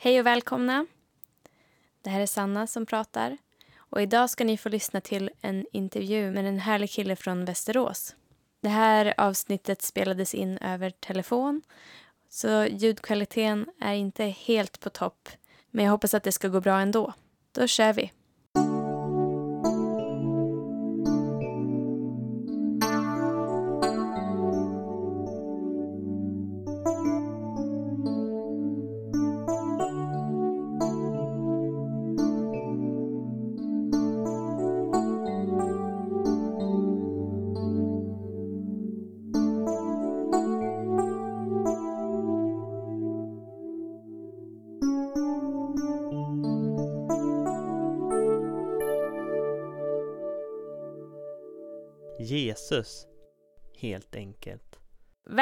Hej och välkomna. Det här är Sanna som pratar. Och idag ska ni få lyssna till en intervju med en härlig kille från Västerås. Det här avsnittet spelades in över telefon så ljudkvaliteten är inte helt på topp. Men jag hoppas att det ska gå bra ändå. Då kör vi.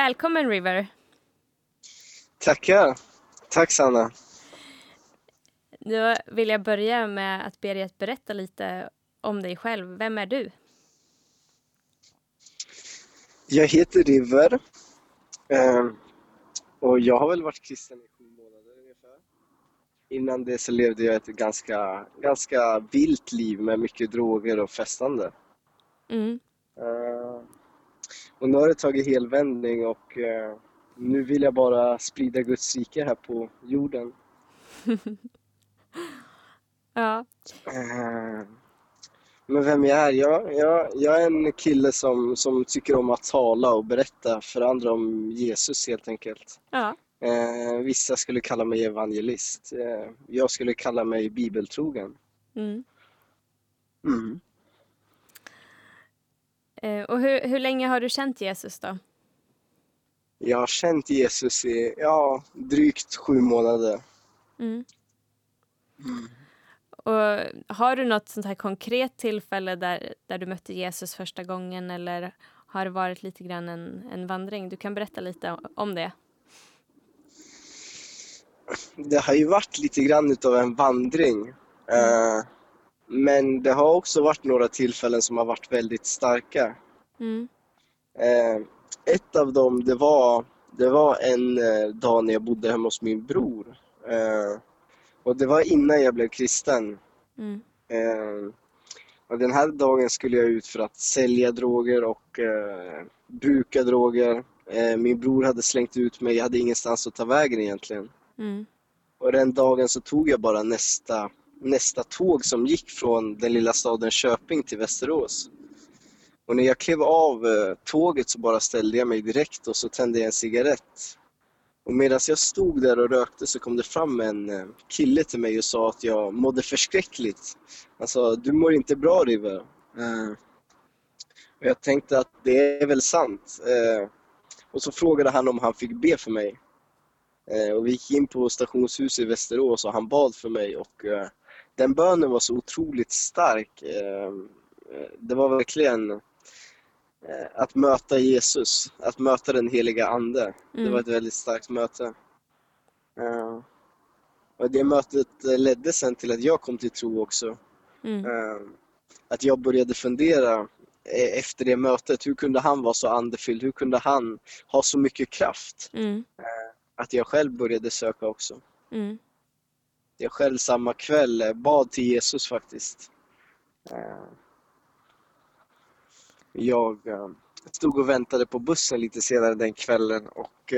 Välkommen River. Tackar. Tack Sanna. Då vill jag börja med att be dig att berätta lite om dig själv. Vem är du? Jag heter River. Eh, och jag har väl varit kristen i sju månader ungefär. Innan det så levde jag ett ganska, ganska vilt liv med mycket droger och festande. Mm. Och nu har det tagit helvändning och eh, nu vill jag bara sprida Guds rike här på jorden. Ja. Eh, Men vem jag är? Jag, jag, jag är en kille som, som tycker om att tala och berätta för andra om Jesus helt enkelt. Ja. Eh, vissa skulle kalla mig evangelist. Eh, jag skulle kalla mig bibeltrogen. Mm. Mm. Eh, och hur, hur länge har du känt Jesus då? Jag har känt Jesus i ja, drygt sju månader. Mm. Och har du något sånt här konkret tillfälle där, där du mötte Jesus första gången eller har det varit lite grann en, en vandring? Du kan berätta lite om- det. Det har ju varit lite grann utav en vandring. Eh, men det har också varit några tillfällen som har varit väldigt starka. Mm. Eh, ett av dem, det var, det var en eh, dag när jag bodde hemma hos min bror. Eh, och det var innan jag blev kristen. Mm. Och den här dagen skulle jag ut för att sälja droger och bruka droger. Min bror hade slängt ut mig, jag hade ingenstans att ta vägen egentligen. Mm. Och den dagen så tog jag bara nästa, nästa tåg som gick från den lilla staden Köping till Västerås. Och när jag klev av eh, tåget så bara ställde jag mig direkt och så tände jag en cigarett. Och medan jag stod där och rökte så kom det fram en eh, kille till mig och sa att jag mådde förskräckligt. Han sa, du mår inte bra River. Eh, och jag tänkte att det är väl sant. Och så frågade han om han fick be för mig. Och vi gick in på stationshuset i Västerås och han bad för mig och den bönen var så otroligt stark. Eh, det var verkligen eh, att möta Jesus, att möta den heliga Ande. Det Mm. var ett väldigt starkt möte. Eh, och det mötet ledde sen till att jag kom till tro också. Mm. Att jag började fundera efter det mötet, hur kunde han vara så andefylld? Hur kunde han ha så mycket kraft? Mm. Att jag själv började söka också. Mm. Jag själv samma kväll eh, bad till Jesus faktiskt. Eh, Jag eh, stod och väntade på bussen lite senare den kvällen och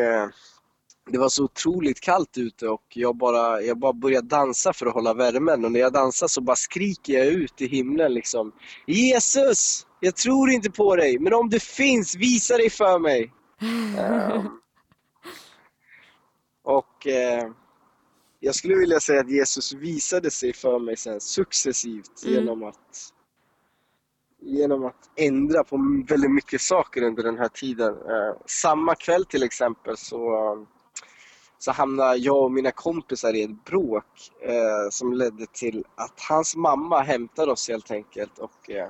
det var så otroligt kallt ute och jag bara, jag bara började dansa för att hålla värmen och när jag dansar så bara skriker jag ut i himlen liksom Jesus! Jag tror inte på dig, men om du finns, visa dig för mig! Eh, och eh, jag skulle vilja säga att Jesus visade sig för mig sen successivt Mm. genom att genom att ändra på väldigt mycket saker under den här tiden. Eh, samma kväll till exempel så, så hamnade jag och mina kompisar i ett bråk eh, som ledde till att hans mamma hämtade oss helt enkelt och eh,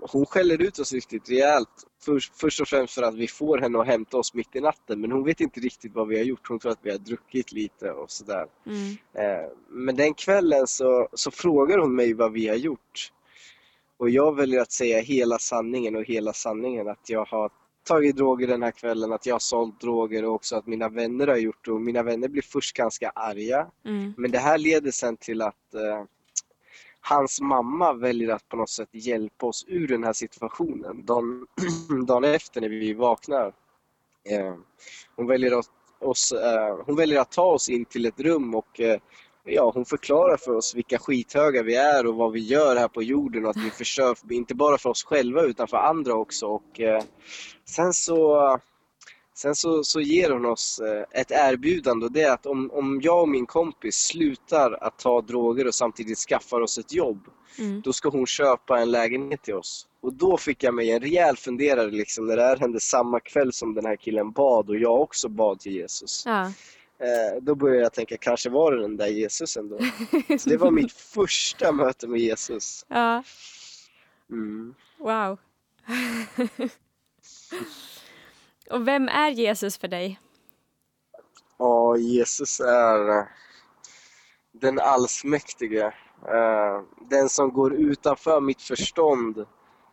hon skäller ut oss riktigt rejält. Först, först och främst för att vi får henne att hämta oss mitt i natten men hon vet inte riktigt vad vi har gjort. Hon tror att vi har druckit lite och sådär. Mm. Eh, Men den kvällen så, så frågar hon mig vad vi har gjort. Och jag väljer att säga hela sanningen och hela sanningen att jag har tagit droger den här kvällen, att jag har sålt droger och också att mina vänner har gjort det. Och mina vänner blir först ganska arga. Mm. Men det här leder sen till att eh, hans mamma väljer att på något sätt hjälpa oss ur den här situationen. Dagen, dagen efter när vi vaknar. Eh, hon, väljer att, oss, eh, hon väljer att ta oss in till ett rum och eh, ja, hon förklarar för oss vilka skithögar vi är och vad vi gör här på jorden och att vi försöker, inte bara för oss själva utan för andra också. Och, eh, sen så, sen så, så ger hon oss eh, ett erbjudande och det är att om, om jag och min kompis slutar att ta droger och samtidigt skaffar oss ett jobb, Mm. då ska hon köpa en lägenhet till oss. Och då fick jag mig en rejäl funderare liksom när det här hände samma kväll som den här killen bad och jag också bad till Jesus. Ja. Eh, då började jag tänka, kanske var det den där Jesus ändå. Så det var mitt första möte med Jesus. ja. Mm. Wow. Och vem är Jesus för dig? Ja, Jesus är eh, den allsmäktige. Eh, Den som går utanför mitt förstånd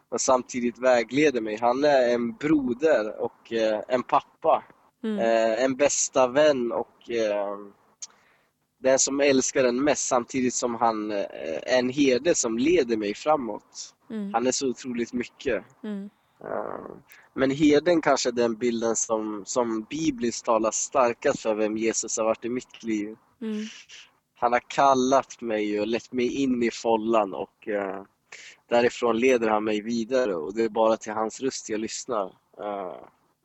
och samtidigt vägleder mig. Han är en broder och eh, en pappa. Mm. En bästa vän och den som älskar den mest samtidigt som han är en herde som leder mig framåt. Mm. Han är så otroligt mycket. Mm. Eh, Men herden kanske är den bilden som, som bibliskt talar starkast för vem Jesus har varit i mitt liv. Mm. Han har kallat mig och lett mig in i follan och eh, därifrån leder han mig vidare och det är bara till hans röst jag lyssnar. Eh,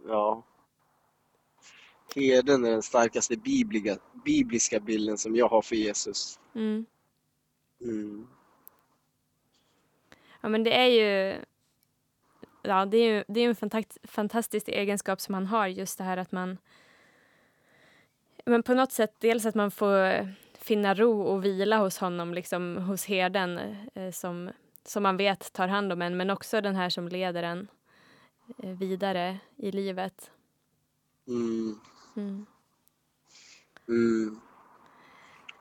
ja. Herden är den starkaste bibliga, bibliska bilden som jag har för Jesus. Mm. Mm. Ja, men det är ju... Ja, det är ju det är en fantakt, fantastisk egenskap som han har, just det här att man... Men på något sätt, dels att man får finna ro och vila hos honom, liksom hos herden eh, som, som man vet tar hand om en, men också den här som leder en eh, vidare i livet. Mm. Mm. Mm.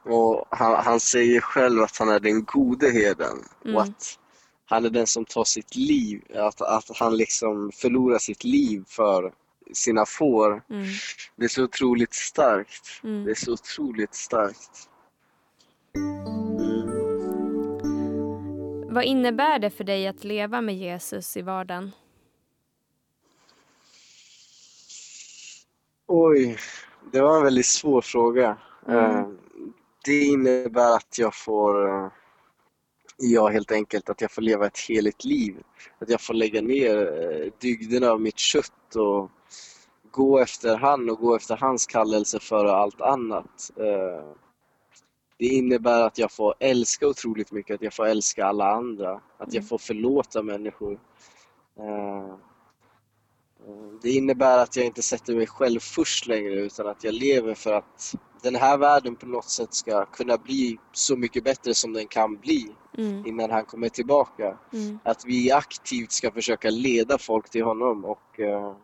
Och han, han säger själv att han är den gode herden Mm. och att han är den som tar sitt liv, att, att han liksom förlorar sitt liv för sina får. Mm. Det är så otroligt starkt. Mm. Det är så otroligt starkt. Vad innebär det för dig att leva med Jesus i vardagen? Oj, det var en väldigt svår fråga. Mm. Eh, Det innebär att jag får, eh, ja helt enkelt, att jag får leva ett heligt liv. Att jag får lägga ner eh, dygderna av mitt kött och gå efter han och gå efter hans kallelse före allt annat. Eh, Det innebär att jag får älska otroligt mycket, att jag får älska alla andra, att jag Mm. får förlåta människor. Eh, det innebär att jag inte sätter mig själv först längre utan att jag lever för att den här världen på något sätt ska kunna bli så mycket bättre som den kan bli Mm. innan han kommer tillbaka. Mm. Att vi aktivt ska försöka leda folk till honom och eh,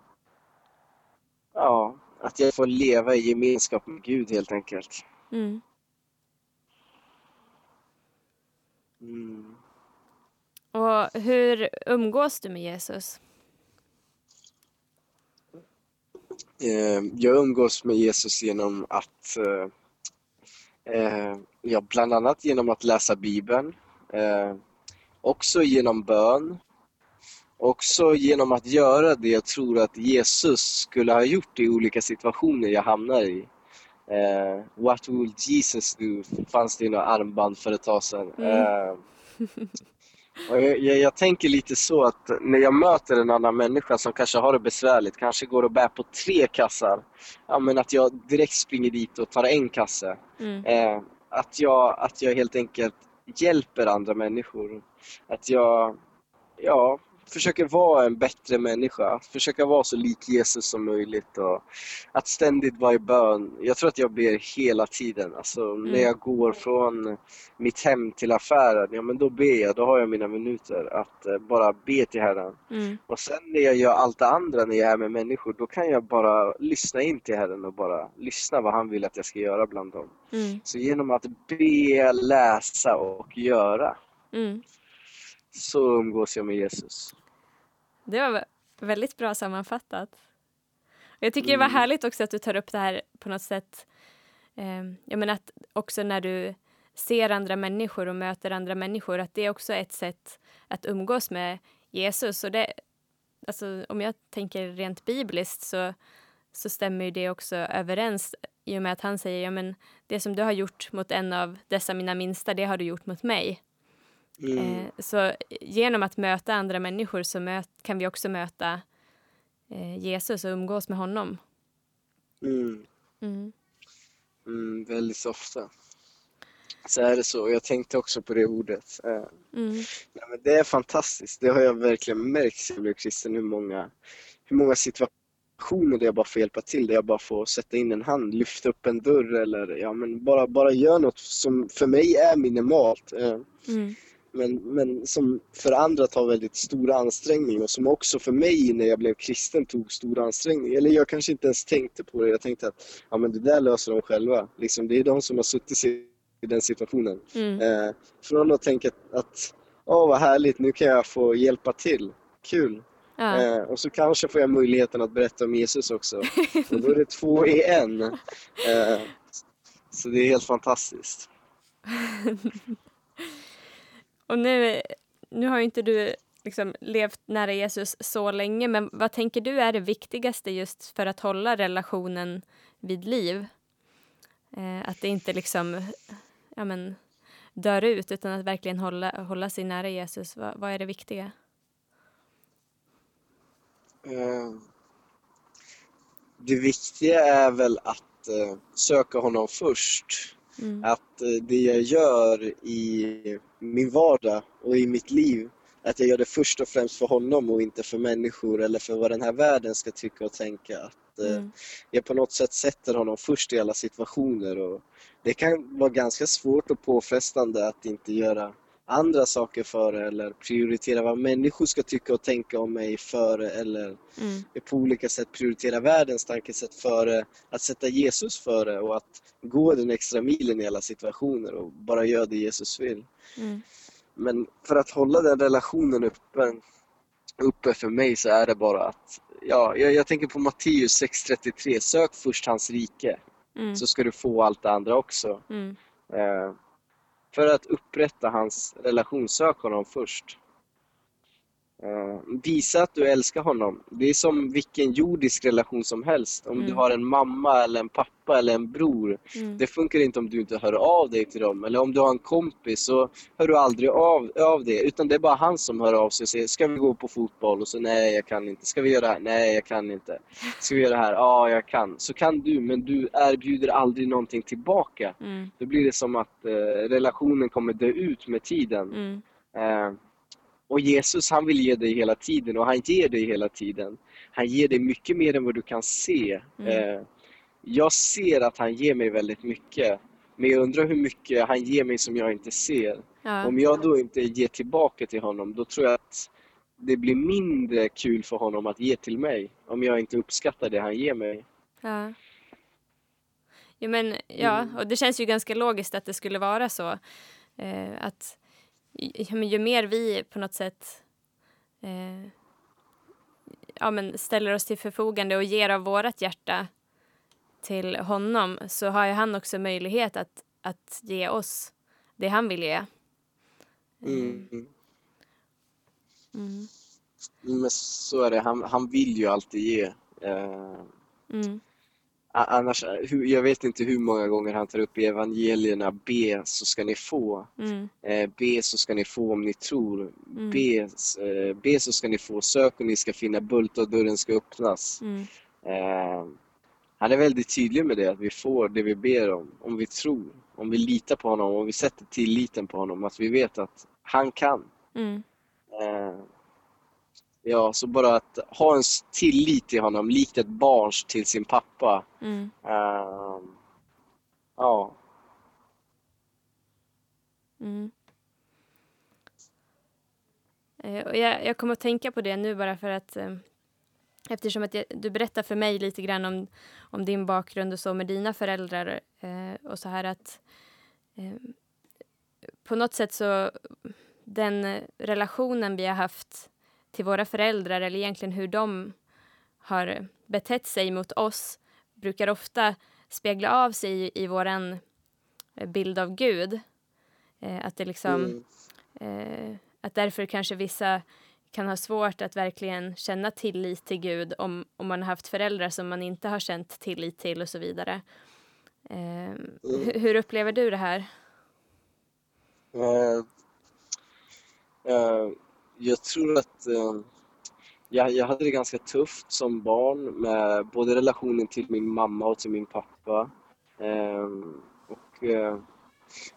ja, att jag får leva i gemenskap med Gud helt enkelt. Mm. Mm. Och hur umgås du med Jesus? Eh, jag umgås med Jesus genom att, eh, eh, ja, bland annat genom att läsa Bibeln, eh, också genom bön, också genom att göra det jag tror att Jesus skulle ha gjort i olika situationer jag hamnar i. Eh, what would Jesus do? fanns det i några armband för ett tag sedan. Mm. Jag, jag, jag tänker lite så att när jag möter en annan människa som kanske har det besvärligt, kanske går och bär på tre kassar, ja, men att jag direkt springer dit och tar en kasse. Mm. Eh, att, jag, att jag helt enkelt hjälper andra människor. Att jag ja, försöker vara en bättre människa, försöka vara så lik Jesus som möjligt och att ständigt vara i bön. Jag tror att jag ber hela tiden. Alltså när jag går från mitt hem till affären, ja men då ber jag, då har jag mina minuter att eh, bara be till Herren. Mm. Och sen när jag gör allt det andra när jag är med människor, då kan jag bara lyssna in till Herren och bara lyssna vad han vill att jag ska göra bland dem. Mm. Så genom att be, läsa och göra Mm. Så umgås jag med Jesus. Det var väldigt bra sammanfattat. Jag tycker det var Mm. härligt också att du tar upp det här på något sätt. Eh, jag menar att också när du ser andra människor och möter andra människor att det är också ett sätt att umgås med Jesus. Och det, alltså, om jag tänker rent bibliskt så, så stämmer ju det också överens i och med att han säger ja, men det som du har gjort mot en av dessa mina minsta, det har du gjort mot mig. Mm. Eh, så genom att möta andra människor så möt, kan vi också möta eh, Jesus och umgås med honom. Mm. Mm. Mm, väldigt ofta. Så är det så. Jag tänkte också på det ordet. Eh, Mm. nej, men det är fantastiskt. Det har jag verkligen märkt sedan jag blev kristen. Hur många, hur många situationer där jag bara får hjälpa till. Där jag bara får sätta in en hand, lyfta upp en dörr eller ja, men bara, bara göra något som för mig är minimalt. Men, men som för andra tar väldigt stora ansträngningar och som också för mig när jag blev kristen tog stora ansträngningar. Eller jag kanske inte ens tänkte på det. Jag tänkte att ja, men det där löser de själva. Liksom, det är de som har suttit i den situationen. Mm. Eh, från att tänka att åh vad härligt, nu kan jag få hjälpa till. Kul. Ja. Eh, och så kanske får jag möjligheten att berätta om Jesus också. Och då är det två i en. Eh, så det är helt fantastiskt. Och nu, nu har ju inte du liksom levt nära Jesus så länge, men vad tänker du är det viktigaste just för att hålla relationen vid liv? Eh, att det inte liksom ja, men, dör ut, utan att verkligen hålla, hålla sig nära Jesus. Vad, vad är det viktiga? Eh, det viktiga är väl att eh, söka honom först. Mm. Att eh, det jag gör i min vardag och i mitt liv, att jag gör det först och främst för honom och inte för människor eller för vad den här världen ska tycka och tänka. Att eh, Mm. jag på något sätt sätter honom först i alla situationer. Och det kan vara ganska svårt och påfrestande att inte göra andra saker före eller prioritera vad människor ska tycka och tänka om mig före eller Mm. på olika sätt prioritera världens tankesätt före att sätta Jesus före och att gå den extra milen i alla situationer och bara göra det Jesus vill. Mm. Men för att hålla den relationen uppe, uppe för mig så är det bara att, ja, jag, jag tänker på Matteus 6.33, sök först hans rike Mm. så ska du få allt det andra också. Mm. För att upprätta hans relation, sök honom först. Eh, visa att du älskar honom. Det är som vilken jordisk relation som helst. Om du Mm. har en mamma eller en pappa eller en bror. Mm. Det funkar inte om du inte hör av dig till dem. Eller om du har en kompis så hör du aldrig av, av det. Utan det är bara han som hör av sig och säger Ska vi gå på fotboll? Och så nej, jag kan inte. Ska vi göra det här? Nej, jag kan inte. Ska vi göra det här? Ja, jag kan. Så kan du, men du erbjuder aldrig någonting tillbaka. Mm. Då blir det som att eh, relationen kommer dö ut med tiden. Mm. Eh, och Jesus han vill ge dig hela tiden och han ger dig hela tiden. Han ger dig mycket mer än vad du kan se. Mm. Eh, jag ser att han ger mig väldigt mycket. Men jag undrar hur mycket han ger mig som jag inte ser. Ja. Om jag då inte ger tillbaka till honom, då tror jag att det blir mindre kul för honom att ge till mig. Om jag inte uppskattar det han ger mig. Ja. Jo, men, ja, Mm. och det känns ju ganska logiskt att det skulle vara så. Eh, att men ju mer vi på något sätt eh, ja, men ställer oss till förfogande och ger av vårt hjärta till honom så har ju han också möjlighet att, att ge oss det han vill ge. Mm. Mm. Men så är det, han, han vill ju alltid ge. Eh, Mm. Annars, hur- jag vet inte hur många gånger han tar upp i evangelierna, be så ska ni få. Mm. Eh, be så ska ni få om ni tror. Mm. Be, eh, be så ska ni få, sök och ni ska finna, bulta och dörren ska öppnas. Mm. Eh, han är väldigt tydlig med det, att vi får det vi ber om, om vi tror, om vi litar på honom, om vi sätter tilliten på honom, att vi vet att han kan. Mm. Eh, ja, så bara att ha en tillit till honom, likt ett barns till sin pappa. Mm. Ehm, ja, Mm. Eh, och jag, jag kommer att tänka på det nu bara för att eh, eftersom att jag, du berättar för mig lite grann om, om din bakgrund och så med dina föräldrar eh, och så här att eh, på något sätt så den eh, relationen vi har haft till våra föräldrar eller egentligen hur de har betett sig mot oss brukar ofta spegla av sig i, i våran bild av Gud. Eh, att det liksom... Mm. Eh, att därför kanske vissa kan ha svårt att verkligen känna tillit till Gud om, om man har haft föräldrar som man inte har känt tillit till och så vidare. Eh, hur, hur upplever du det här? Eh, eh, jag tror att eh, jag, jag hade det ganska tufft som barn med både relationen till min mamma och till min pappa. Eh, och, eh,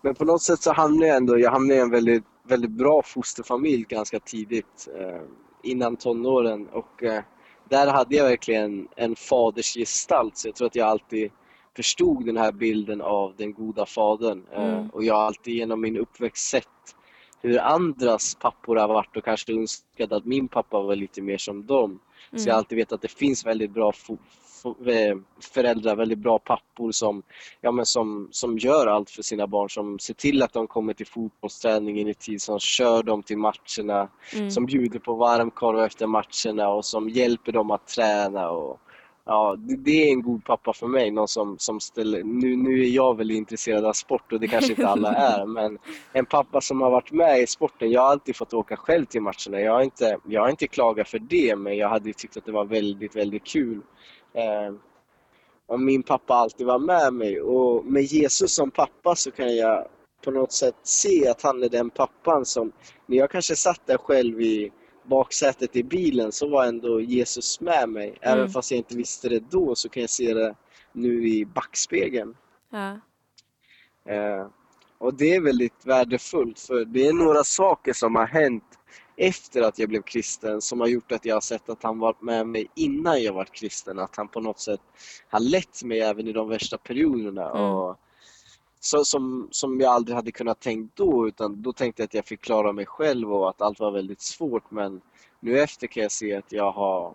men på något sätt så hamnade jag ändå jag hamnade i en väldigt, väldigt bra fosterfamilj ganska tidigt, eh, innan tonåren. Och eh, där hade jag verkligen en fadersgestalt, så jag tror att jag alltid förstod den här bilden av den goda fadern. Eh, Mm. Och jag har alltid genom min uppväxt sett hur andras pappor har varit och kanske önskat att min pappa var lite mer som dem. Så jag har alltid vetat att det finns väldigt bra eh, föräldrar, väldigt bra pappor som, ja, men som, som gör allt för sina barn, som ser till att de kommer till fotbollsträningen i tid, som kör dem till matcherna, Mm. som bjuder på varmkorv efter matcherna och som hjälper dem att träna. Och, ja, det, är en god pappa för mig, någon som, som ställer, nu, nu är jag väl intresserad av sport och det kanske inte alla är, men en pappa som har varit med i sporten. Jag har alltid fått åka själv till matcherna. Jag har inte, jag har inte klagat för det, men jag hade tyckt att det var väldigt, väldigt kul. Eh, och min pappa alltid var med mig och med Jesus som pappa så kan jag på något sätt se att han är den pappan som, när jag kanske satt där själv i baksätet i bilen så var ändå Jesus med mig. Även Mm. fast jag inte visste det då så kan jag se det nu i backspegeln. Ja. Eh, och det är väldigt värdefullt för det är några saker som har hänt efter att jag blev kristen som har gjort att jag har sett att han varit med mig innan jag var kristen. Att han på något sätt har lett mig även i de värsta perioderna. Mm. Och så, som, som jag aldrig hade kunnat tänkt då utan då tänkte jag att jag fick klara mig själv och att allt var väldigt svårt men nu efter kan jag se att jag har,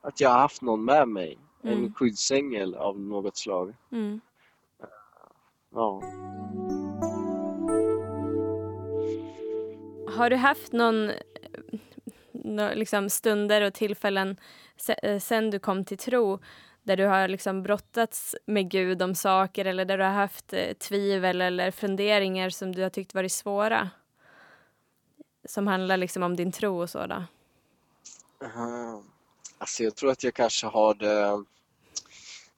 att jag har haft någon med mig. En Mm. skyddsängel av något slag. Mm. Ja. Har du haft någon nå- liksom stunder och tillfällen eh, sen du kom till tro där du har liksom brottats med Gud om saker eller där du har haft eh, tvivel eller funderingar som du har tyckt varit svåra? Som handlar liksom om din tro och så då? Aha. Alltså jag tror att jag kanske har det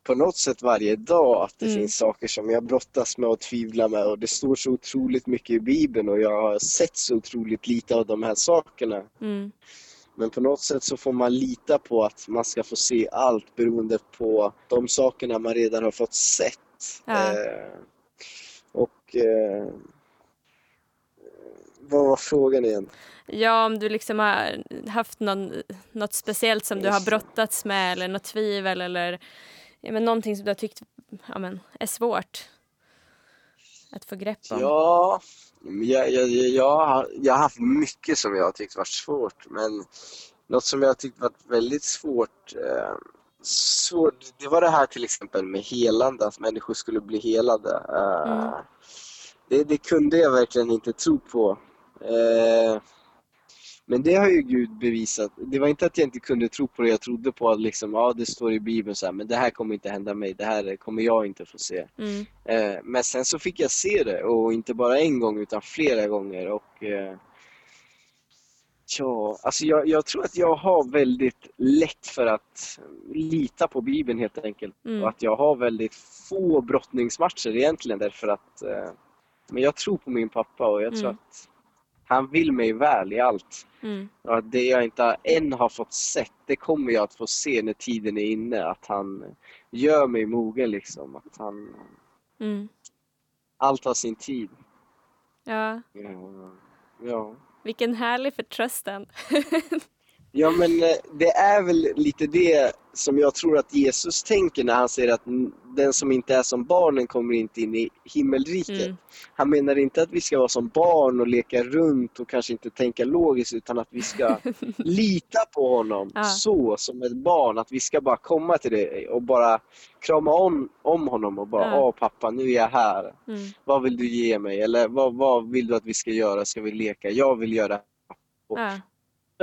på något sätt varje dag att det Mm. finns saker som jag brottas med och tvivlar med och det står så otroligt mycket i Bibeln och jag har sett så otroligt lite av de här sakerna. Mm. Men på något sätt så får man lita på att man ska få se allt beroende på de sakerna man redan har fått sett. Ja. Eh, och eh, vad var frågan igen? Ja, om du liksom har haft någon, något speciellt som du har brottats med eller något tvivel eller ja, men någonting som du har tyckt ja, men, är svårt att få grepp om. Ja, jag, jag, jag, jag, har, haft mycket som jag har tyckt varit svårt men något som jag har tyckt varit väldigt svårt, eh, svårt det var det här till exempel med helande, att människor skulle bli helade. Eh, Mm. det, det kunde jag verkligen inte tro på. Eh, men det har ju Gud bevisat. Det var inte att jag inte kunde tro på det, jag trodde på att liksom, ja det står i Bibeln så här, men det här kommer inte hända mig, det här kommer jag inte få se. Mm. Eh, men sen så fick jag se det och inte bara en gång utan flera gånger och eh, ja, alltså jag, jag tror att jag har väldigt lätt för att lita på Bibeln helt enkelt Mm. och att jag har väldigt få brottningsmatcher egentligen därför att eh, men jag tror på min pappa och jag tror Mm. att han vill mig väl i allt. Mm. Och det jag inte än har fått sett, det kommer jag att få se när tiden är inne. Att han gör mig mogen liksom. Att han, Mm. allt har sin tid. Ja, Ja, ja. vilken härlig förtröstan. ja men eh, det är väl lite det som jag tror att Jesus tänker när han säger att den som inte är som barnen kommer inte in i himmelriket. Mm. Han menar inte att vi ska vara som barn och leka runt och kanske inte tänka logiskt utan att vi ska lita på honom Ja. så som ett barn. Att vi ska bara komma till det och bara krama om, om honom och bara Ja. Åh pappa, nu är jag här. Mm. Vad vill du ge mig? Eller vad, vad vill du att vi ska göra? Ska vi leka? Jag vill göra. Och Ja.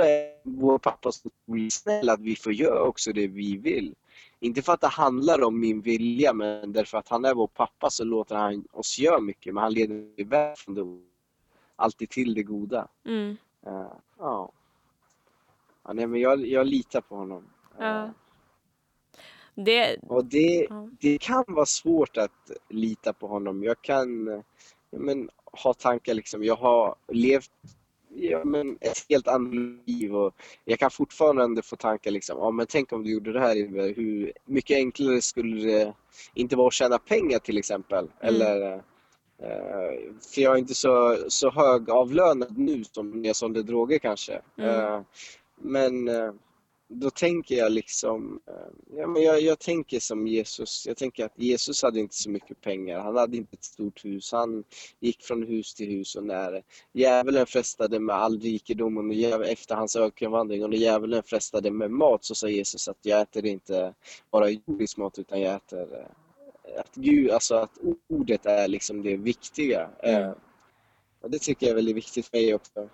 Är vår pappa så snäll att vi får göra också det vi vill. Inte för att det handlar om min vilja, men därför att han är vår pappa så låter han oss göra mycket. Men han leder iväg från det alltid till det goda. Mm. Uh, ja. ja nej, men jag, jag litar på honom. Ja. Uh, Det... och det, Ja. det kan vara svårt att lita på honom. Jag kan eh, men, ha tankar liksom, jag har levt ja, men ett helt annat liv och jag kan fortfarande få tankar liksom, ja men tänk om du gjorde det här, hur mycket enklare skulle det inte vara att tjäna pengar till exempel? Eller, eh, för jag är inte så, så högavlönad nu som när jag sålde droger kanske. Mm. Eh, men eh, då tänker jag liksom, eh, ja, men jag, jag tänker som Jesus. Jag tänker att Jesus hade inte så mycket pengar. Han hade inte ett stort hus. Han gick från hus till hus och när djävulen frestade med all rikedom djäv- efter hans ökenvandring och när djävulen frestade med mat så sa Jesus att jag äter inte bara jordisk mat utan jag äter eh, att Gud, alltså att ordet är liksom det viktiga. Mm. Eh, och det tycker jag är väldigt viktigt för mig också.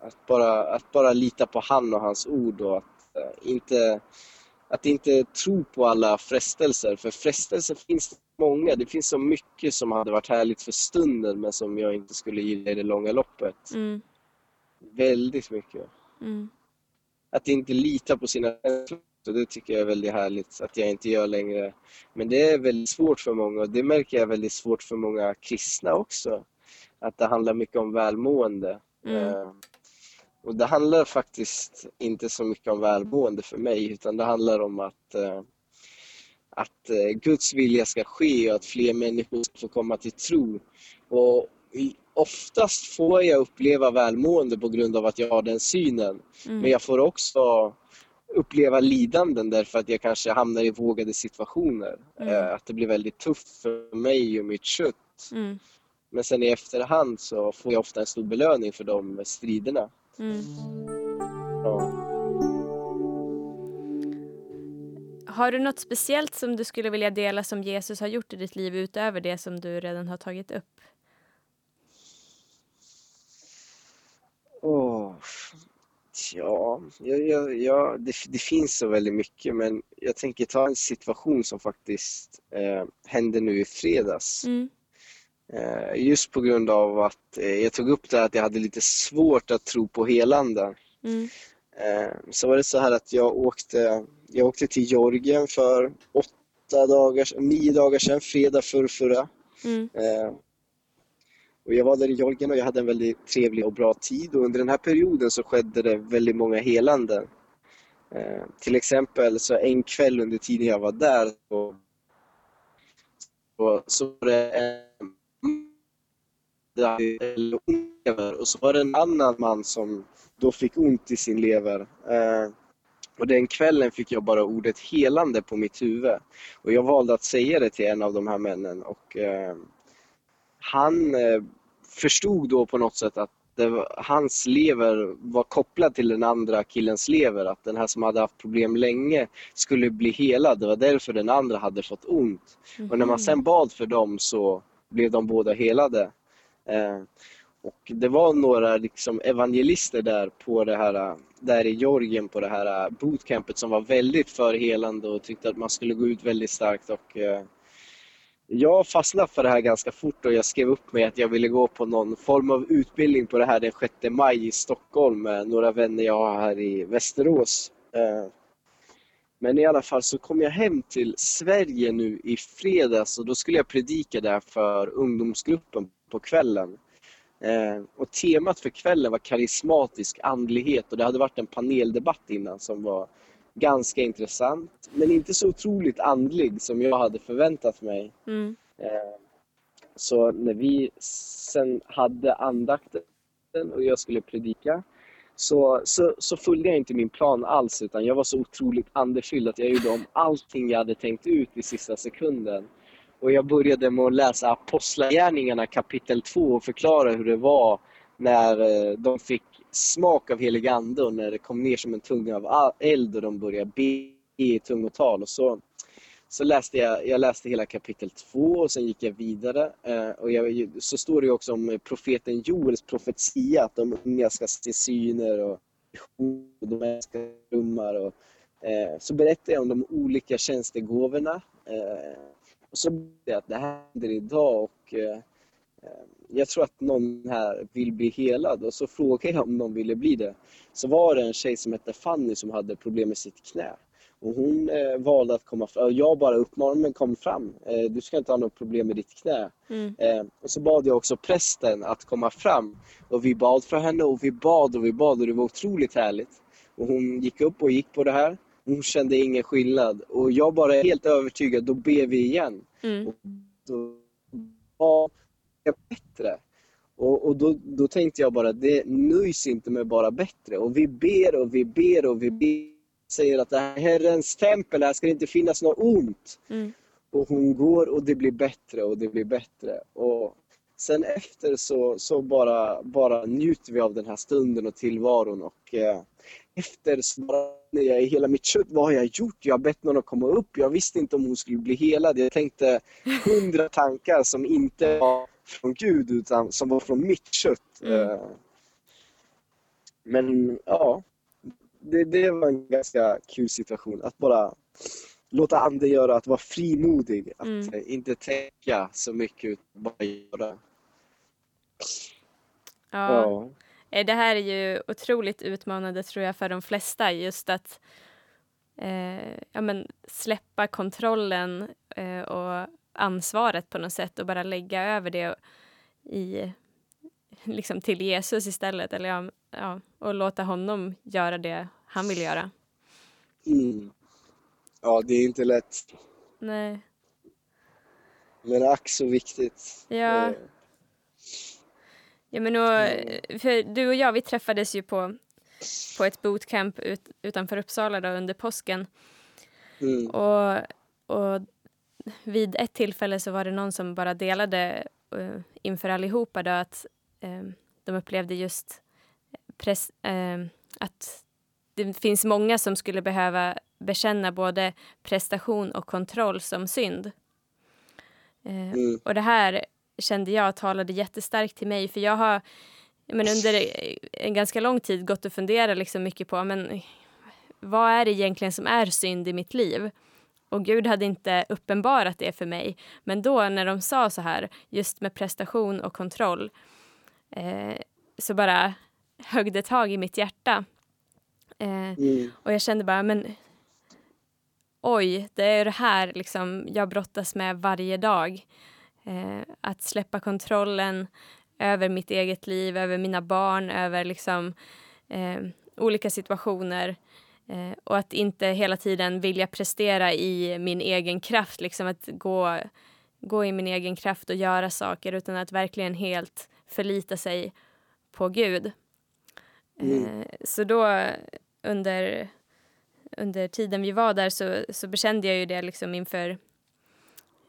Eh, att bara, att bara lita på han och hans ord och att eh, inte, att inte tro på alla frestelser. För frestelser finns det många. Det finns så mycket som hade varit härligt för stunden men som jag inte skulle gilla i det långa loppet. Mm. Väldigt mycket. Mm. Att inte lita på sina känslor, det tycker jag är väldigt härligt att jag inte gör längre. Men det är väldigt svårt för många och det märker jag är väldigt svårt för många kristna också. Att det handlar mycket om välmående. Mm. Och det handlar faktiskt inte så mycket om välmående för mig utan det handlar om att, eh, att eh, Guds vilja ska ske och att fler människor ska få komma till tro. Och oftast får jag uppleva välmående på grund av att jag har den synen. Mm. Men jag får också uppleva lidanden därför att jag kanske hamnar i vågade situationer. Mm. Eh, Att det blir väldigt tufft för mig och mitt kött. Mm. Men sen i efterhand så får jag ofta en stor belöning för de striderna. Mm. Ja. Har du något speciellt som du skulle vilja dela som Jesus har gjort i ditt liv utöver det som du redan har tagit upp? Ja, ja, ja, ja det, det finns så väldigt mycket men jag tänker ta en situation som faktiskt eh, hände nu i fredags. Mm. Eh, just på grund av att eh, jag tog upp det här att jag hade lite svårt att tro på helande. Mm. Eh, så var det så här att jag åkte, jag åkte till Georgien för åtta dagar, nio dagar sedan, fredag förrförra. Mm. Eh, och jag var där i Georgien och jag hade en väldigt trevlig och bra tid och under den här perioden så skedde det väldigt många helanden. Till exempel så en kväll under tiden jag var där så, så var det en ont lever och så var det en annan man som då fick ont i sin lever. Eh, och den kvällen fick jag bara ordet helande på mitt huvud. Och jag valde att säga det till en av de här männen och eh, han eh, förstod då på något sätt att var, hans lever var kopplad till den andra killens lever. Att den här som hade haft problem länge skulle bli helad. Det var därför den andra hade fått ont. Och när man sen bad för dem så blev de båda helade. Ehm, och det var några liksom evangelister där på det här, där i Georgien på det här bootcampet som var väldigt för helande och tyckte att man skulle gå ut väldigt starkt och eh, jag fastnade för det här ganska fort och jag skrev upp mig att jag ville gå på någon form av utbildning på det här den 6 maj i Stockholm med några vänner jag har här i Västerås. Ehm, men i alla fall så kom jag hem till Sverige nu i fredags och då skulle jag predika där för ungdomsgruppen på kvällen. Eh, Och temat för kvällen var karismatisk andlighet och det hade varit en paneldebatt innan som var ganska intressant men inte så otroligt andlig som jag hade förväntat mig. Mm. Eh, Så när vi sen hade andakten och jag skulle predika så, så, så följde jag inte min plan alls utan jag var så otroligt andefylld att jag gjorde om allting jag hade tänkt ut i sista sekunden. Och jag började med att läsa Apostlagärningarna kapitel 2 och förklara hur det var när eh, de fick smak av helig ande och när det kom ner som en tunga av eld och de började be i tungotal. Och så så läste jag, jag läste hela kapitel 2 och sen gick jag vidare. Eh, och jag, så står det också om eh, profeten Joels profetia, att de unga ska se syner och de ska drömmar. Och, så berättar jag om de olika tjänstegåvorna. Eh, och så berättar jag att det här händer idag och eh, jag tror att någon här vill bli helad och så frågade jag om någon ville bli det. Så var det en tjej som hette Fanny som hade problem med sitt knä. Och hon eh, valde att komma fram. Jag bara uppmanade men kom fram. Eh, du ska inte ha något problem med ditt knä. Mm. Eh, och så bad jag också prästen att komma fram. Och vi bad för henne och vi bad och vi bad och det var otroligt härligt. Och hon gick upp och gick på det här. Hon kände ingen skillnad. Och jag bara är helt övertygad, då ber vi igen. Mm. Och då bad jag bättre. Och, och då, då tänkte jag bara, det nöjs inte med bara bättre. Och vi ber och vi ber och vi ber säger att det här är Herrens tempel, här ska det inte finnas något ont. Mm. Och hon går och det blir bättre och det blir bättre. Och sen efter så, så bara, bara njuter vi av den här stunden och tillvaron. Och eh, efter när jag i hela mitt kött, vad har jag gjort? Jag har bett någon att komma upp. Jag visste inte om hon skulle bli helad. Jag tänkte hundra tankar som inte var från Gud utan som var från mitt kött. Mm. Eh, men ja, det, det var en ganska kul situation. Att bara låta anden göra, att vara frimodig. Att mm. Eh, inte tänka så mycket utan bara göra. Ja. ja. Eh, det här är ju otroligt utmanande tror jag för de flesta. Just att eh, ja, men släppa kontrollen eh, och ansvaret på något sätt och bara lägga över det i, liksom till Jesus istället. Eller ja, ja, och låta honom göra det han vill göra. Mm. Ja, det är inte lätt. Nej. Men ack så viktigt. Ja. Eh. Ja, men och, för du och jag, vi träffades ju på, på ett bootcamp ut, utanför Uppsala då, under påsken. Mm. Och, och vid ett tillfälle så var det någon som bara delade uh, inför allihopa då att uh, de upplevde just press, uh, att det finns många som skulle behöva bekänna både prestation och kontroll som synd. Mm. Och det här kände jag talade jättestarkt till mig för jag har men under en ganska lång tid gått och funderat liksom mycket på men vad är det egentligen som är synd i mitt liv? Och Gud hade inte uppenbarat det för mig. Men då när de sa så här, just med prestation och kontroll, eh, så bara högg det tag i mitt hjärta. Eh, mm. Och jag kände bara, men oj, det är det här liksom jag brottas med varje dag. Eh, att släppa kontrollen över mitt eget liv, över mina barn, över liksom eh, olika situationer. Eh, och att inte hela tiden vilja prestera i min egen kraft, liksom att gå, gå i min egen kraft och göra saker utan att verkligen helt förlita sig på Gud. Mm. Eh, så då under, under tiden vi var där så, så bekände jag ju det liksom inför,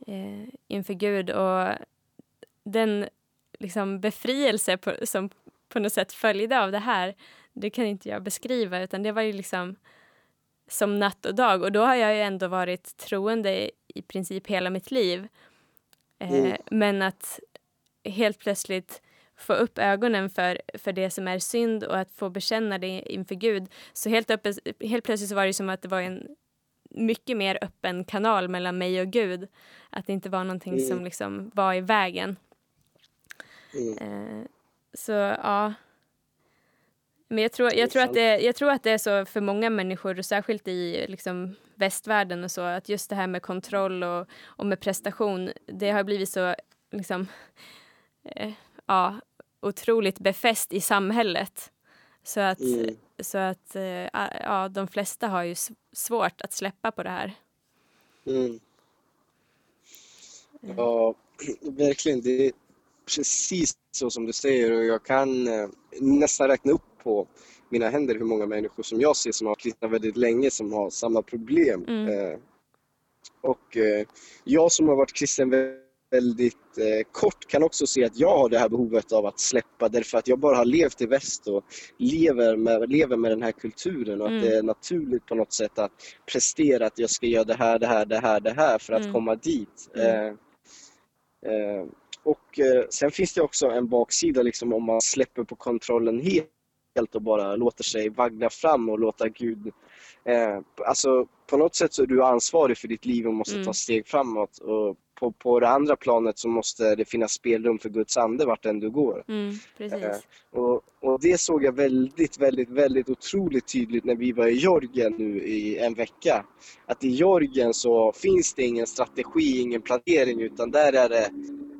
eh, inför Gud och den liksom befrielse på, som på något sätt följde av det här det kan inte jag beskriva utan det var ju liksom som natt och dag och då har jag ju ändå varit troende i princip hela mitt liv. Eh, mm. Men att helt plötsligt få upp ögonen för, för det som är synd och att få bekänna det inför Gud. Så helt, öppet, helt plötsligt så var det som att det var en mycket mer öppen kanal mellan mig och Gud. Att det inte var någonting mm. som liksom var i vägen. Mm. Eh, så ja. Men jag tror, jag, tror att det, jag tror att det är så för många människor, särskilt i liksom västvärlden och så, att just det här med kontroll och, och med prestation, det har blivit så liksom, eh, ja, otroligt befäst i samhället. Så att, mm. Så att eh, ja, de flesta har ju svårt att släppa på det här. Mm. Ja, verkligen. Det är precis så som du säger och jag kan eh, nästan räkna upp på mina händer hur många människor som jag ser som har kristna väldigt länge som har samma problem. Mm. Eh, och eh, jag som har varit kristen väldigt eh, kort kan också se att jag har det här behovet av att släppa därför att jag bara har levt i väst och lever med, lever med den här kulturen och Mm. att det är naturligt på något sätt att prestera att jag ska göra det här, det här, det här, det här för att Mm. komma dit. Mm. Eh, eh, och eh, sen finns det också en baksida liksom om man släpper på kontrollen helt och bara låter sig vagga fram och låta Gud Eh, alltså på något sätt så är du ansvarig för ditt liv och måste Mm. ta steg framåt. Och på, på det andra planet så måste det finnas spelrum för Guds ande vart än du går. Mm, precis. Eh, Och, och det såg jag väldigt, väldigt, väldigt otroligt tydligt när vi var i Georgien nu i en vecka. Att i Georgien så finns det ingen strategi, ingen planering utan där är det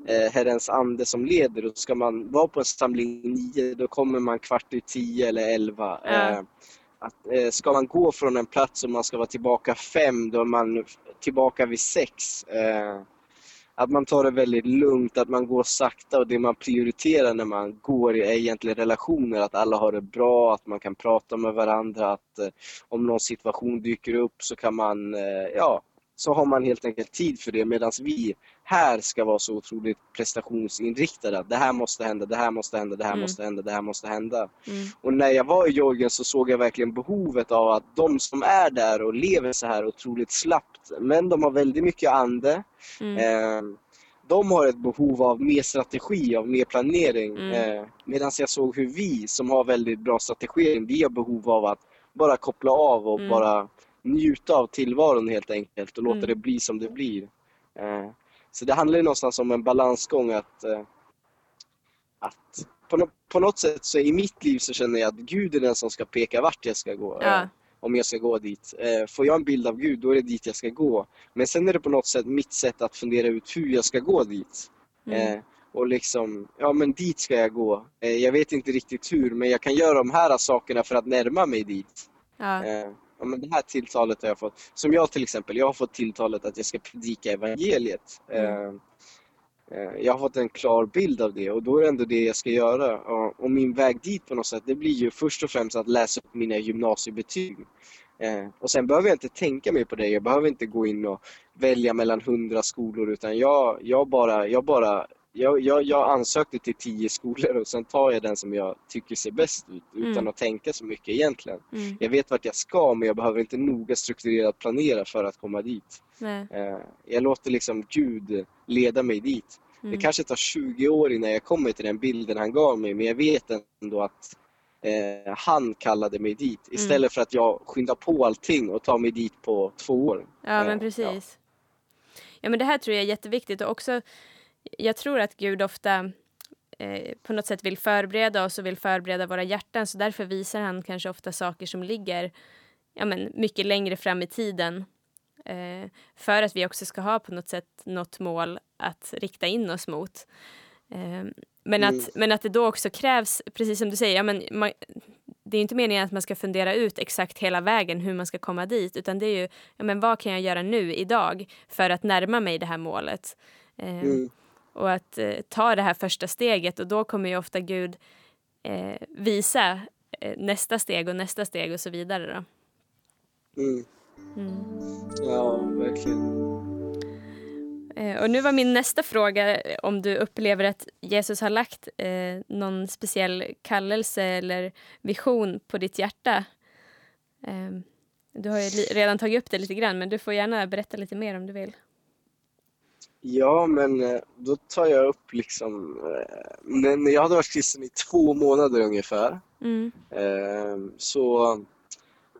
eh, Herrens ande som leder och ska man vara på en samling nio då kommer man kvart i tio eller elva. Ja. Eh, att, eh, ska man gå från en plats och man ska vara tillbaka fem då är man tillbaka vid sex. Eh, att man tar det väldigt lugnt, att man går sakta och det man prioriterar när man går är egentligen relationer, att alla har det bra, att man kan prata med varandra, att eh, om någon situation dyker upp så kan man, eh, ja, så har man helt enkelt tid för det medan vi här ska vara så otroligt prestationsinriktade. Det här måste hända, det här måste hända, det här Mm. måste hända, det här måste hända. Mm, Och när jag var i Georgien så såg jag verkligen behovet av att de som är där och lever så här otroligt slappt, men de har väldigt mycket ande. mm, Eh, de har ett behov av mer strategi, av mer planering. Mm. Eh, Medan jag såg hur vi som har väldigt bra strategi, vi har behov av att bara koppla av och Mm. bara njuta av tillvaron helt enkelt och låta Mm. det bli som det blir. Eh, så det handlar ju någonstans om en balansgång att, eh, att på, på något sätt så i mitt liv så känner jag att Gud är den som ska peka vart jag ska gå. Ja. Eh, om jag ska gå dit. Får jag en bild av Gud, då är det dit jag ska gå. Men sen är det på något sätt mitt sätt att fundera ut hur jag ska gå dit. mm, och liksom, ja men dit ska jag gå. Eh, jag vet inte riktigt hur, men jag kan göra de här sakerna för att närma mig dit. ja, Eh, ja, men det här tilltalet har jag fått. Som jag till exempel, jag har fått tilltalet att jag ska predika evangeliet. Eh, eh, jag har fått en klar bild av det och då är det ändå det jag ska göra. Och, och min väg dit på något sätt, det blir ju först och främst att läsa upp mina gymnasiebetyg. Eh, och sen behöver jag inte tänka mer på det. Jag behöver inte gå in och välja mellan hundra skolor utan jag, jag bara, jag bara jag, jag, jag ansökte till tio skolor och sen tar jag den som jag tycker ser bäst ut utan Mm. att tänka så mycket egentligen. mm, Jag vet vart jag ska men jag behöver inte noga strukturerat planera för att komma dit. nej, Eh, Jag låter liksom Gud leda mig dit. mm, Det kanske tar 20 år innan jag kommer till den bilden han gav mig men jag vet ändå att eh, han kallade mig dit istället för att jag skyndar på allting och tar mig dit på två år. Ja, Eh, men precis. Ja, men det här tror jag är jätteviktigt och också jag tror att Gud ofta eh, på något sätt vill förbereda oss och vill förbereda våra hjärtan så därför visar han kanske ofta saker som ligger ja, men mycket längre fram i tiden eh, för att vi också ska ha på något sätt något mål att rikta in oss mot. Eh, men, Mm. att, men att det då också krävs, precis som du säger, ja, men man, det är inte meningen att man ska fundera ut exakt hela vägen hur man ska komma dit utan det är ju, ja, men vad kan jag göra nu idag för att närma mig det här målet? Eh, Mm. Och att eh, ta det här första steget och då kommer ju ofta Gud eh, visa eh, nästa steg och nästa steg och så vidare. Då. Mm. Mm. Ja, verkligen. Eh, och nu var min nästa fråga eh, om du upplever att Jesus har lagt eh, någon speciell kallelse eller vision på ditt hjärta. Eh, du har redan tagit upp det lite grann men du får gärna berätta lite mer om du vill. Ja, men eh, då tar jag upp liksom... eh, när jag hade varit kristen i två månader ungefär Mm. eh, så,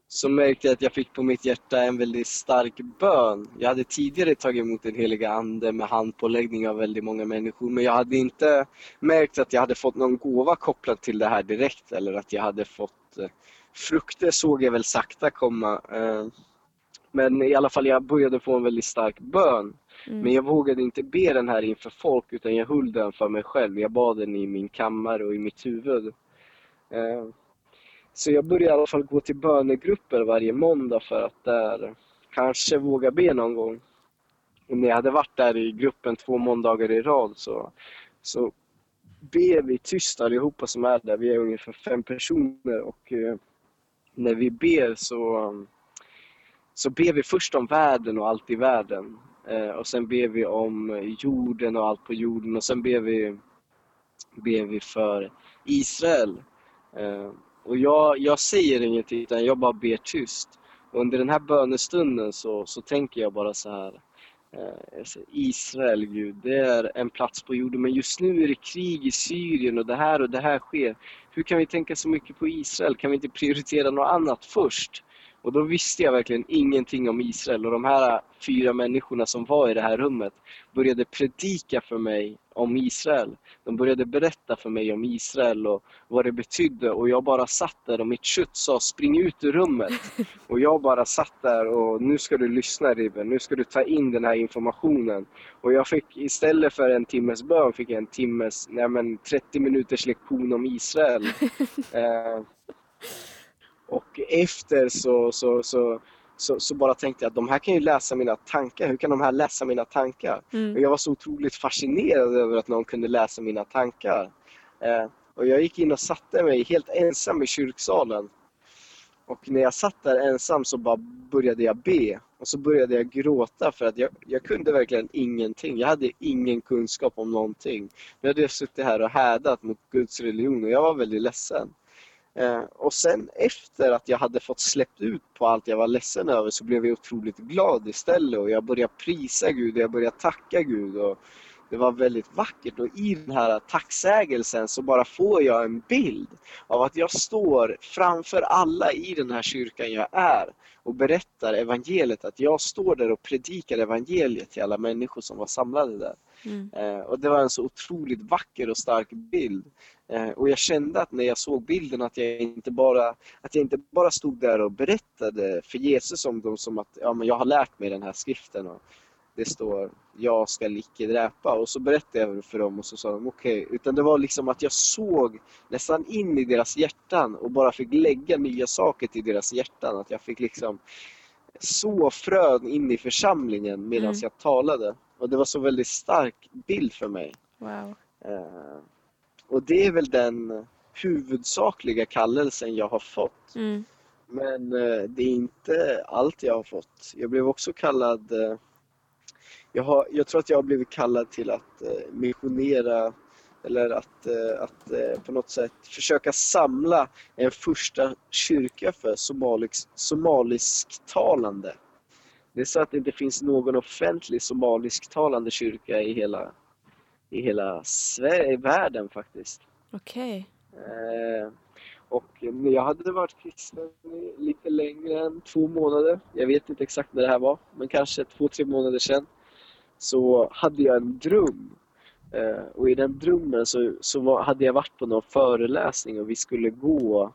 så märkte jag att jag fick på mitt hjärta en väldigt stark bön. Jag hade tidigare tagit emot den heliga Ande med handpåläggning av väldigt många människor men jag hade inte märkt att jag hade fått någon gåva kopplad till det här direkt eller att jag hade fått frukter såg jag väl sakta komma. Men i alla fall jag började få en väldigt stark bön. Mm. Men jag vågade inte be den här inför folk utan jag höll den för mig själv. Jag bad den i min kammare och i mitt huvud. Eh, så jag började i alla fall gå till bönegrupper varje måndag för att där kanske våga be någon gång. Och när jag hade varit där i gruppen två måndagar i rad så, så ber vi tyst allihopa som är där. Vi är ungefär fem personer och eh, när vi ber så, så ber vi först om världen och allt i världen. Eh, och sen ber vi om jorden och allt på jorden och sen ber vi, ber vi för Israel. Eh, och jag, jag säger ingenting utan jag bara ber tyst. Och under den här bönestunden så, så tänker jag bara så här. Eh, Israel, Gud, det är en plats på jorden men just nu är det krig i Syrien och det här och det här sker. Hur kan vi tänka så mycket på Israel? Kan vi inte prioritera något annat först? Och då visste jag verkligen ingenting om Israel och de här fyra människorna som var i det här rummet började predika för mig om Israel. De började berätta för mig om Israel och vad det betydde och jag bara satt där och mitt kött sa spring ut ur rummet. Och jag bara satt där och nu ska du lyssna Ribben, nu ska du ta in den här informationen. Och jag fick istället för en timmes bön fick jag en timmes, nej men 30 minuters lektion om Israel. eh, och efter så, så, så, så, så, bara tänkte jag att de här kan ju läsa mina tankar. Hur kan de här läsa mina tankar? Mm. Och jag var så otroligt fascinerad över att någon kunde läsa mina tankar. Eh, och jag gick in och satte mig helt ensam i kyrksalen. Och när jag satt där ensam så bara började jag be. Och så började jag gråta för att jag, jag kunde verkligen ingenting. Jag hade ingen kunskap om någonting. Jag hade suttit här och härdat mot Guds religion och jag var väldigt ledsen. Eh, och sen efter att jag hade fått släppt ut på allt jag var ledsen över så blev jag otroligt glad istället och jag började prisa Gud och jag började tacka Gud. Och det var väldigt vackert och i den här tacksägelsen så bara får jag en bild av att jag står framför alla i den här kyrkan jag är och berättar evangeliet. Att jag står där och predikar evangeliet till alla människor som var samlade där. Mm. Eh, och det var en så otroligt vacker och stark bild. Eh, och jag kände att när jag såg bilden att jag inte bara, att jag inte bara stod där och berättade för Jesus om dem som att ja, men jag har lärt mig den här skriften och det står jag ska icke dräpa och så berättade jag för dem och så sa de okej. Okay. Utan det var liksom att jag såg nästan in i deras hjärtan och bara fick lägga nya saker till deras hjärtan. Att jag fick liksom så frön in i församlingen medan mm. jag talade. Och det var så väldigt stark bild för mig. Wow. Uh, och det är väl den huvudsakliga kallelsen jag har fått. Mm. Men uh, det är inte allt jag har fått. Jag blev också kallad uh, jag, har, jag tror att jag har blivit kallad till att missionera eller att, att på något sätt försöka samla en första kyrka för somalisk, somalisktalande. Det är så att det inte finns någon offentlig somalisktalande kyrka i hela, i hela Sverige, världen faktiskt. Okej. Okay. Eh, och jag hade varit kristen lite längre än två månader. Jag vet inte exakt när det här var, men kanske två, tre månader sedan. Så hade jag en dröm. Eh, och i den drömmen så, så var, hade jag varit på någon föreläsning och vi skulle gå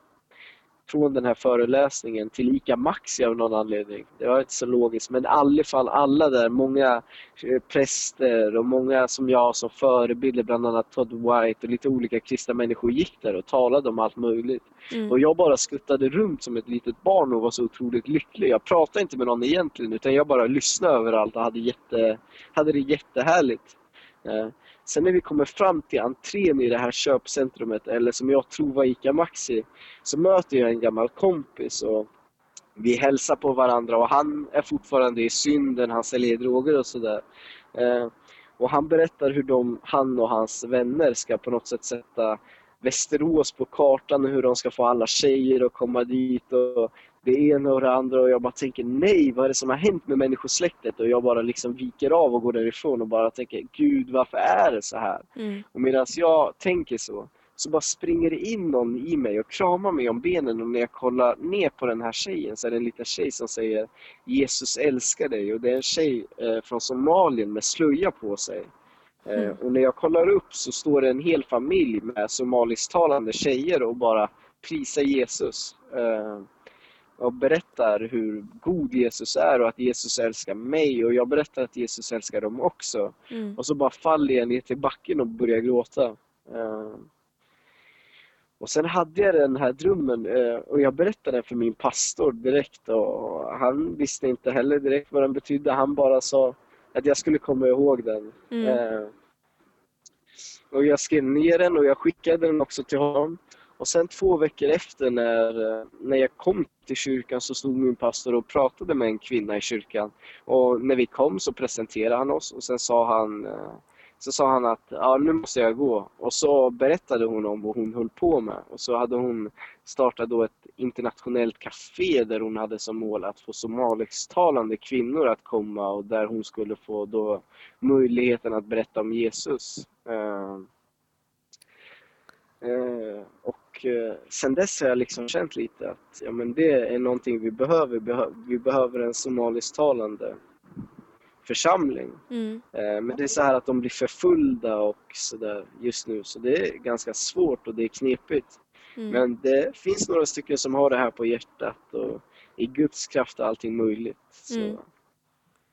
från den här föreläsningen till ICA Maxi av någon anledning. Det var inte så logiskt men i alla fall alla där, många eh, präster och många som jag som förebilder, bland annat Todd White och lite olika kristna människor gick där och talade om allt möjligt. Mm. Och jag bara skuttade runt som ett litet barn och var så otroligt lycklig. Jag pratade inte med någon egentligen utan jag bara lyssnade överallt och hade, jätte, hade det jättehärligt. Sen när vi kommer fram till entrén i det här köpcentrumet, eller som jag tror var ICA Maxi, så möter jag en gammal kompis och vi hälsar på varandra och han är fortfarande i synden, han säljer droger och sådär. Eh, och han berättar hur de, han och hans vänner ska på något sätt sätta Västerås på kartan och hur de ska få alla tjejer att komma dit och det ena och det andra och jag bara tänker nej, vad är det som har hänt med människosläktet? Och jag bara liksom viker av och går därifrån och bara tänker gud, varför är det så här? Mm. Och medan jag tänker så, så bara springer det in någon i mig och kramar mig om benen och när jag kollar ner på den här tjejen så är det en liten tjej som säger Jesus älskar dig och det är en tjej eh, från Somalien med slöja på sig. Eh, mm. och när jag kollar upp så står det en hel familj med somalisktalande tjejer och bara prisar Jesus. Eh, och berättar hur god Jesus är och att Jesus älskar mig och jag berättar att Jesus älskar dem också. Mm. Och så bara faller jag ner till backen och börjar gråta. Uh, och sen hade jag den här drömmen uh, och jag berättade den för min pastor direkt och han visste inte heller direkt vad den betydde. Han bara sa att jag skulle komma ihåg den. Mm. Uh, och jag skrev ner den och jag skickade den också till honom. Och sen två veckor efter när, eh, när jag kom till kyrkan så stod min pastor och pratade med en kvinna i kyrkan. Och när vi kom så presenterade han oss och sen sa han eh, så sa han att ja, nu måste jag gå. Och så berättade hon om vad hon höll på med. Och så hade hon startat då ett internationellt café där hon hade som mål att få somalisktalande kvinnor att komma och där hon skulle få då möjligheten att berätta om Jesus. Uh, uh, och uh, sen dess har jag liksom känt lite att ja, men det är någonting vi behöver. Vi behöver en somalisktalande församling. Mm. Eh, men det är så här att de blir förföljda och sådär just nu så det är ganska svårt och det är knepigt. Mm. Men det finns några stycken som har det här på hjärtat och i Guds kraft är allting möjligt. Så, mm.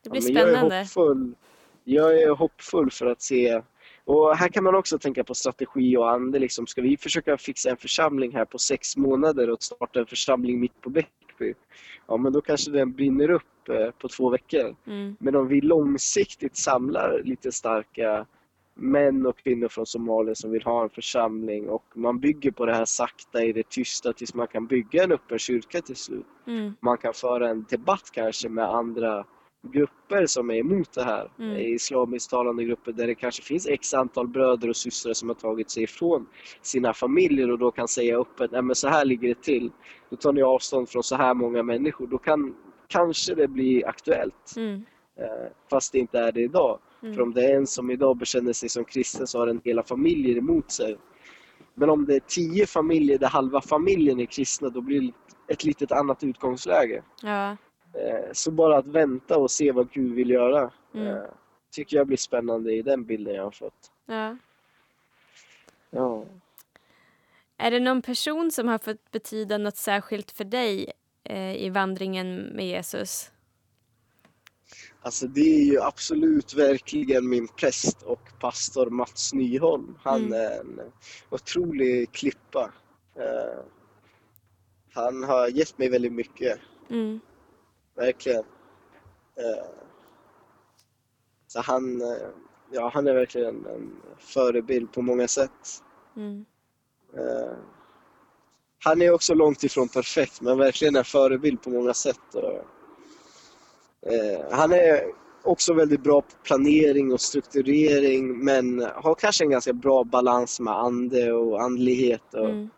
Det blir ja, spännande. Jag är, hoppfull. jag är hoppfull för att se och här kan man också tänka på strategi och ande. Liksom. Ska vi försöka fixa en församling här på sex månader och starta en församling mitt på Bäckby? Ja, men då kanske den brinner upp eh, på två veckor. Mm. Men om vi långsiktigt samlar lite starka män och kvinnor från Somalia som vill ha en församling och man bygger på det här sakta i det tysta tills man kan bygga en öppen kyrka till slut. Mm. Man kan föra en debatt kanske med andra grupper som är emot det här. Mm. Islamisktalande grupper där det kanske finns x antal bröder och systrar som har tagit sig ifrån sina familjer och då kan säga öppet, nej men så här ligger det till. Då tar ni avstånd från så här många människor. Då kan kanske det bli aktuellt. Mm. Eh, fast det inte är det idag. Mm. För om det är en som idag bekänner sig som kristen så har den hela familjer emot sig. Men om det är tio familjer där halva familjen är kristna då blir det ett litet annat utgångsläge. Ja. Eh, så bara att vänta och se vad Gud vill göra mm. Eh, tycker jag blir spännande i den bilden jag har fått. Ja. Ja. Är det någon person som har fått betyda något särskilt för dig eh, i vandringen med Jesus? Alltså det är ju absolut verkligen min präst och pastor Mats Nyholm. Han mm. är en otrolig klippa. Han har gett mig väldigt mycket. Mm. Verkligen. Uh, så han, uh, ja, han är verkligen en förebild på många sätt. Mm. han är också långt ifrån perfekt men verkligen en förebild på många sätt. Eh, han är också väldigt bra på planering och strukturering men har kanske en ganska bra balans med ande och andlighet. Och, mm.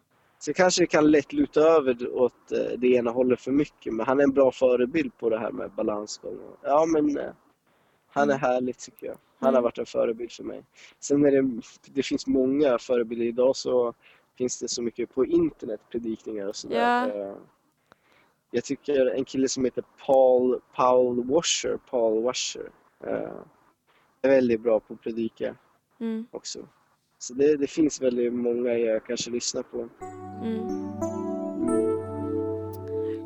Så kanske det kan lätt luta över åt eh, det ena hållet för mycket men han är en bra förebild på det här med balansgång. Ja men eh, han är mm. härlig tycker jag. Han har mm. varit en förebild för mig. Sen är det, det finns många förebilder idag så finns det så mycket på internet predikningar och sådär. Ja. Jag tycker en kille som heter Paul, Paul Washer, Paul Washer uh, är väldigt bra på att predika mm. också. Så det, det, finns väldigt många jag kanske lyssnar på. Mm.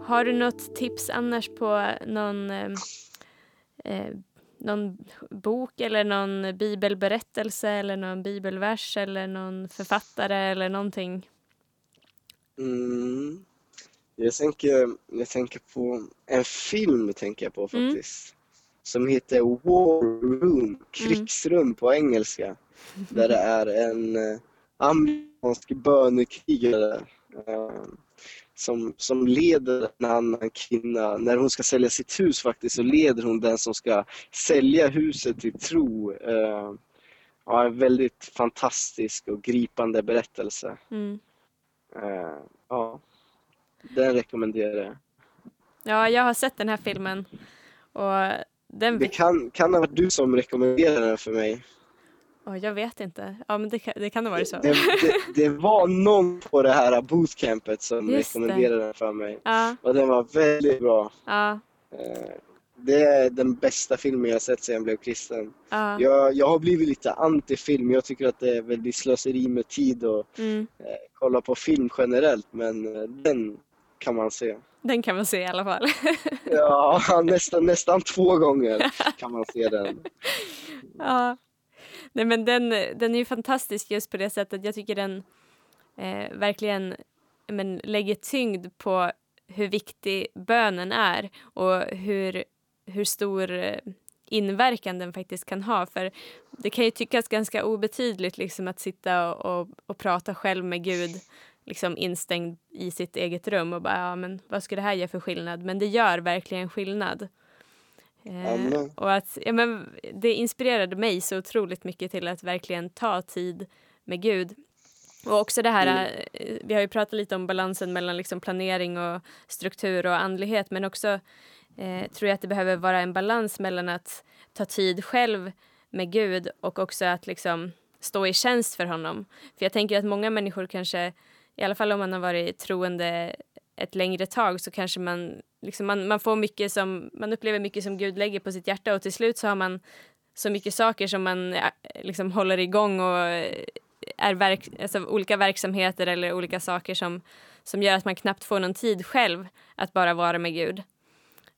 Har du något tips annars på någon, eh, eh, någon bok eller någon bibelberättelse eller någon bibelvers eller någon författare eller någonting? Mm. Jag tänker, jag tänker på en film tänker jag på mm. faktiskt. Mm. Som heter War Room, krigsrum mm. på engelska. Där det är en eh, amerikansk bönekrigare eh, som, som leder en annan kvinna. När hon ska sälja sitt hus faktiskt så leder hon den som ska sälja huset till tro. Eh, ja, en väldigt fantastisk och gripande berättelse. Mm. Ja. Den rekommenderar jag. Ja, jag har sett den här filmen. Och den... Det kan, kan ha varit du som rekommenderade den för mig. Oh, jag vet inte. Ja, men det, det kan ha varit så. Det, det, det, var någon på det här bootcampet som Just rekommenderade den för mig. Ja. Och den var väldigt bra. Ja. Eh, det är den bästa filmen jag sett sedan jag blev kristen. Ja. Jag, jag har blivit lite anti-film. Jag tycker att det är väldigt slöseri med tid att mm. eh, kolla på film generellt. Men eh, den kan man se. Den kan man se i alla fall. ja, nästan, nästan två gånger kan man se den. ja. Nej, men den, den är ju fantastisk just på det sättet. Jag tycker den eh, verkligen men, lägger tyngd på hur viktig bönen är och hur, hur stor eh, inverkan den faktiskt kan ha. För det kan ju tyckas ganska obetydligt liksom, att sitta och, och, och prata själv med Gud liksom instängd i sitt eget rum och bara, ja men vad skulle det här göra för skillnad? Men det gör verkligen skillnad. Eh, och att, ja, men det inspirerade mig så otroligt mycket till att verkligen ta tid med Gud. Och också det här, mm. Eh, vi har ju pratat lite om balansen mellan liksom planering och struktur och andlighet men också eh, tror jag att det behöver vara en balans mellan att ta tid själv med Gud och också att liksom stå i tjänst för honom. För jag tänker att många människor kanske, i alla fall om man har varit troende ett längre tag så kanske man, liksom man, man får mycket som, man upplever mycket som Gud lägger på sitt hjärta och till slut så har man så mycket saker som man liksom håller igång och är verk, alltså olika verksamheter eller olika saker som, som gör att man knappt får någon tid själv att bara vara med Gud.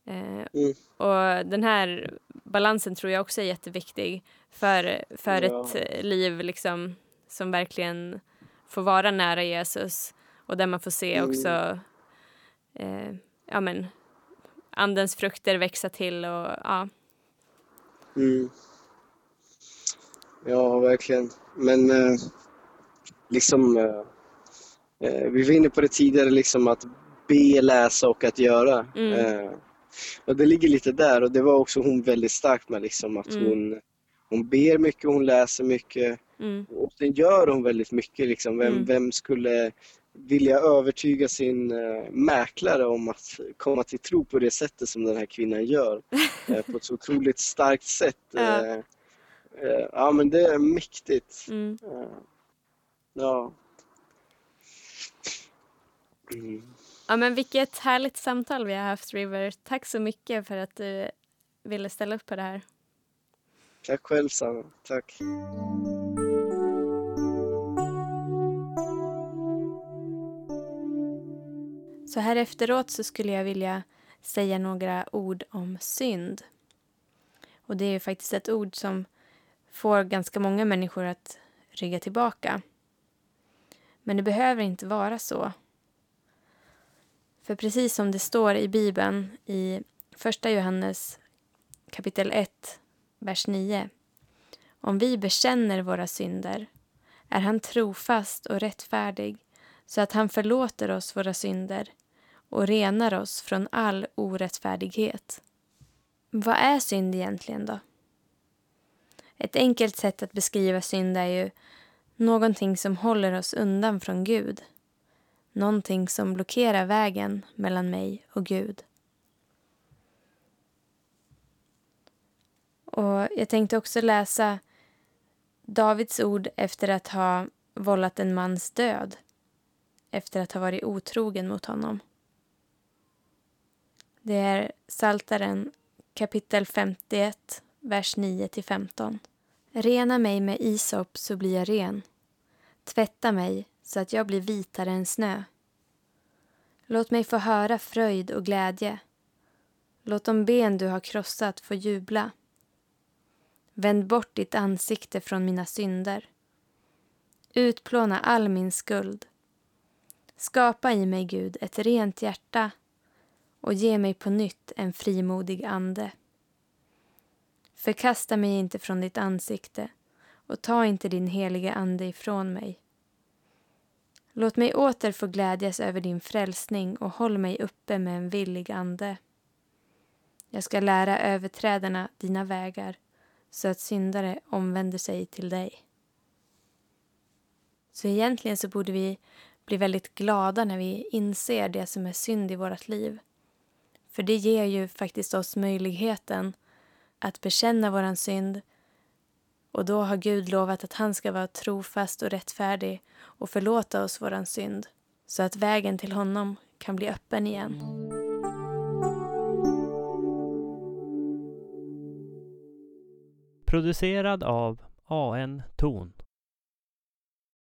Eh, mm. Och den här balansen tror jag också är jätteviktig för, för ja. ett liv liksom, som verkligen får vara nära Jesus och där man får se mm. också eh, ja, men, andens frukter växa till och ja. Mm. Ja, verkligen. Men eh, liksom, eh, eh, vi var inne på det tidigare, liksom att be, läsa och att göra. Mm. Eh, och det ligger lite där och det var också hon väldigt stark med, liksom, att mm. hon, hon ber mycket, hon läser mycket. Mm. Och sen gör hon väldigt mycket. Liksom. Vem, mm. vem skulle vilja övertyga sin uh, mäklare om att komma till tro på det sättet som den här kvinnan gör. uh, på ett så otroligt starkt sätt. Ja. Uh, ja men det är mäktigt. Mm. ja. Mm. Ja men vilket härligt samtal vi har haft River. Tack så mycket för att du ville ställa upp på det här. Tack själv Sanna. Tack. Så här efteråt så skulle jag vilja säga några ord om synd. Och det är ju faktiskt ett ord som får ganska många människor att rygga tillbaka. Men det behöver inte vara så. För precis som det står i Bibeln i Första Johannes kapitel 1, vers 9. Om vi bekänner våra synder är han trofast och rättfärdig så att han förlåter oss våra synder och renar oss från all orättfärdighet. Vad är synd egentligen då? Ett enkelt sätt att beskriva synd är ju någonting som håller oss undan från Gud. Någonting som blockerar vägen mellan mig och Gud. Och Jag tänkte också läsa Davids ord efter att ha vållat en mans död efter att ha varit otrogen mot honom. Det är Saltaren kapitel 51, vers 9-15. Rena mig med isop så blir jag ren. Tvätta mig så att jag blir vitare än snö. Låt mig få höra fröjd och glädje. Låt de ben du har krossat få jubla. Vänd bort ditt ansikte från mina synder. Utplåna all min skuld. Skapa i mig, Gud, ett rent hjärta och ge mig på nytt en frimodig ande. Förkasta mig inte från ditt ansikte och ta inte din heliga ande ifrån mig. Låt mig åter få glädjas över din frälsning och håll mig uppe med en villig ande. Jag ska lära överträdarna dina vägar så att syndare omvänder sig till dig. Så egentligen så borde vi bli väldigt glada när vi inser det som är synd i vårt liv. För det ger ju faktiskt oss möjligheten att bekänna våran synd och då har Gud lovat att han ska vara trofast och rättfärdig och förlåta oss våran synd så att vägen till honom kan bli öppen igen. Producerad av AN Ton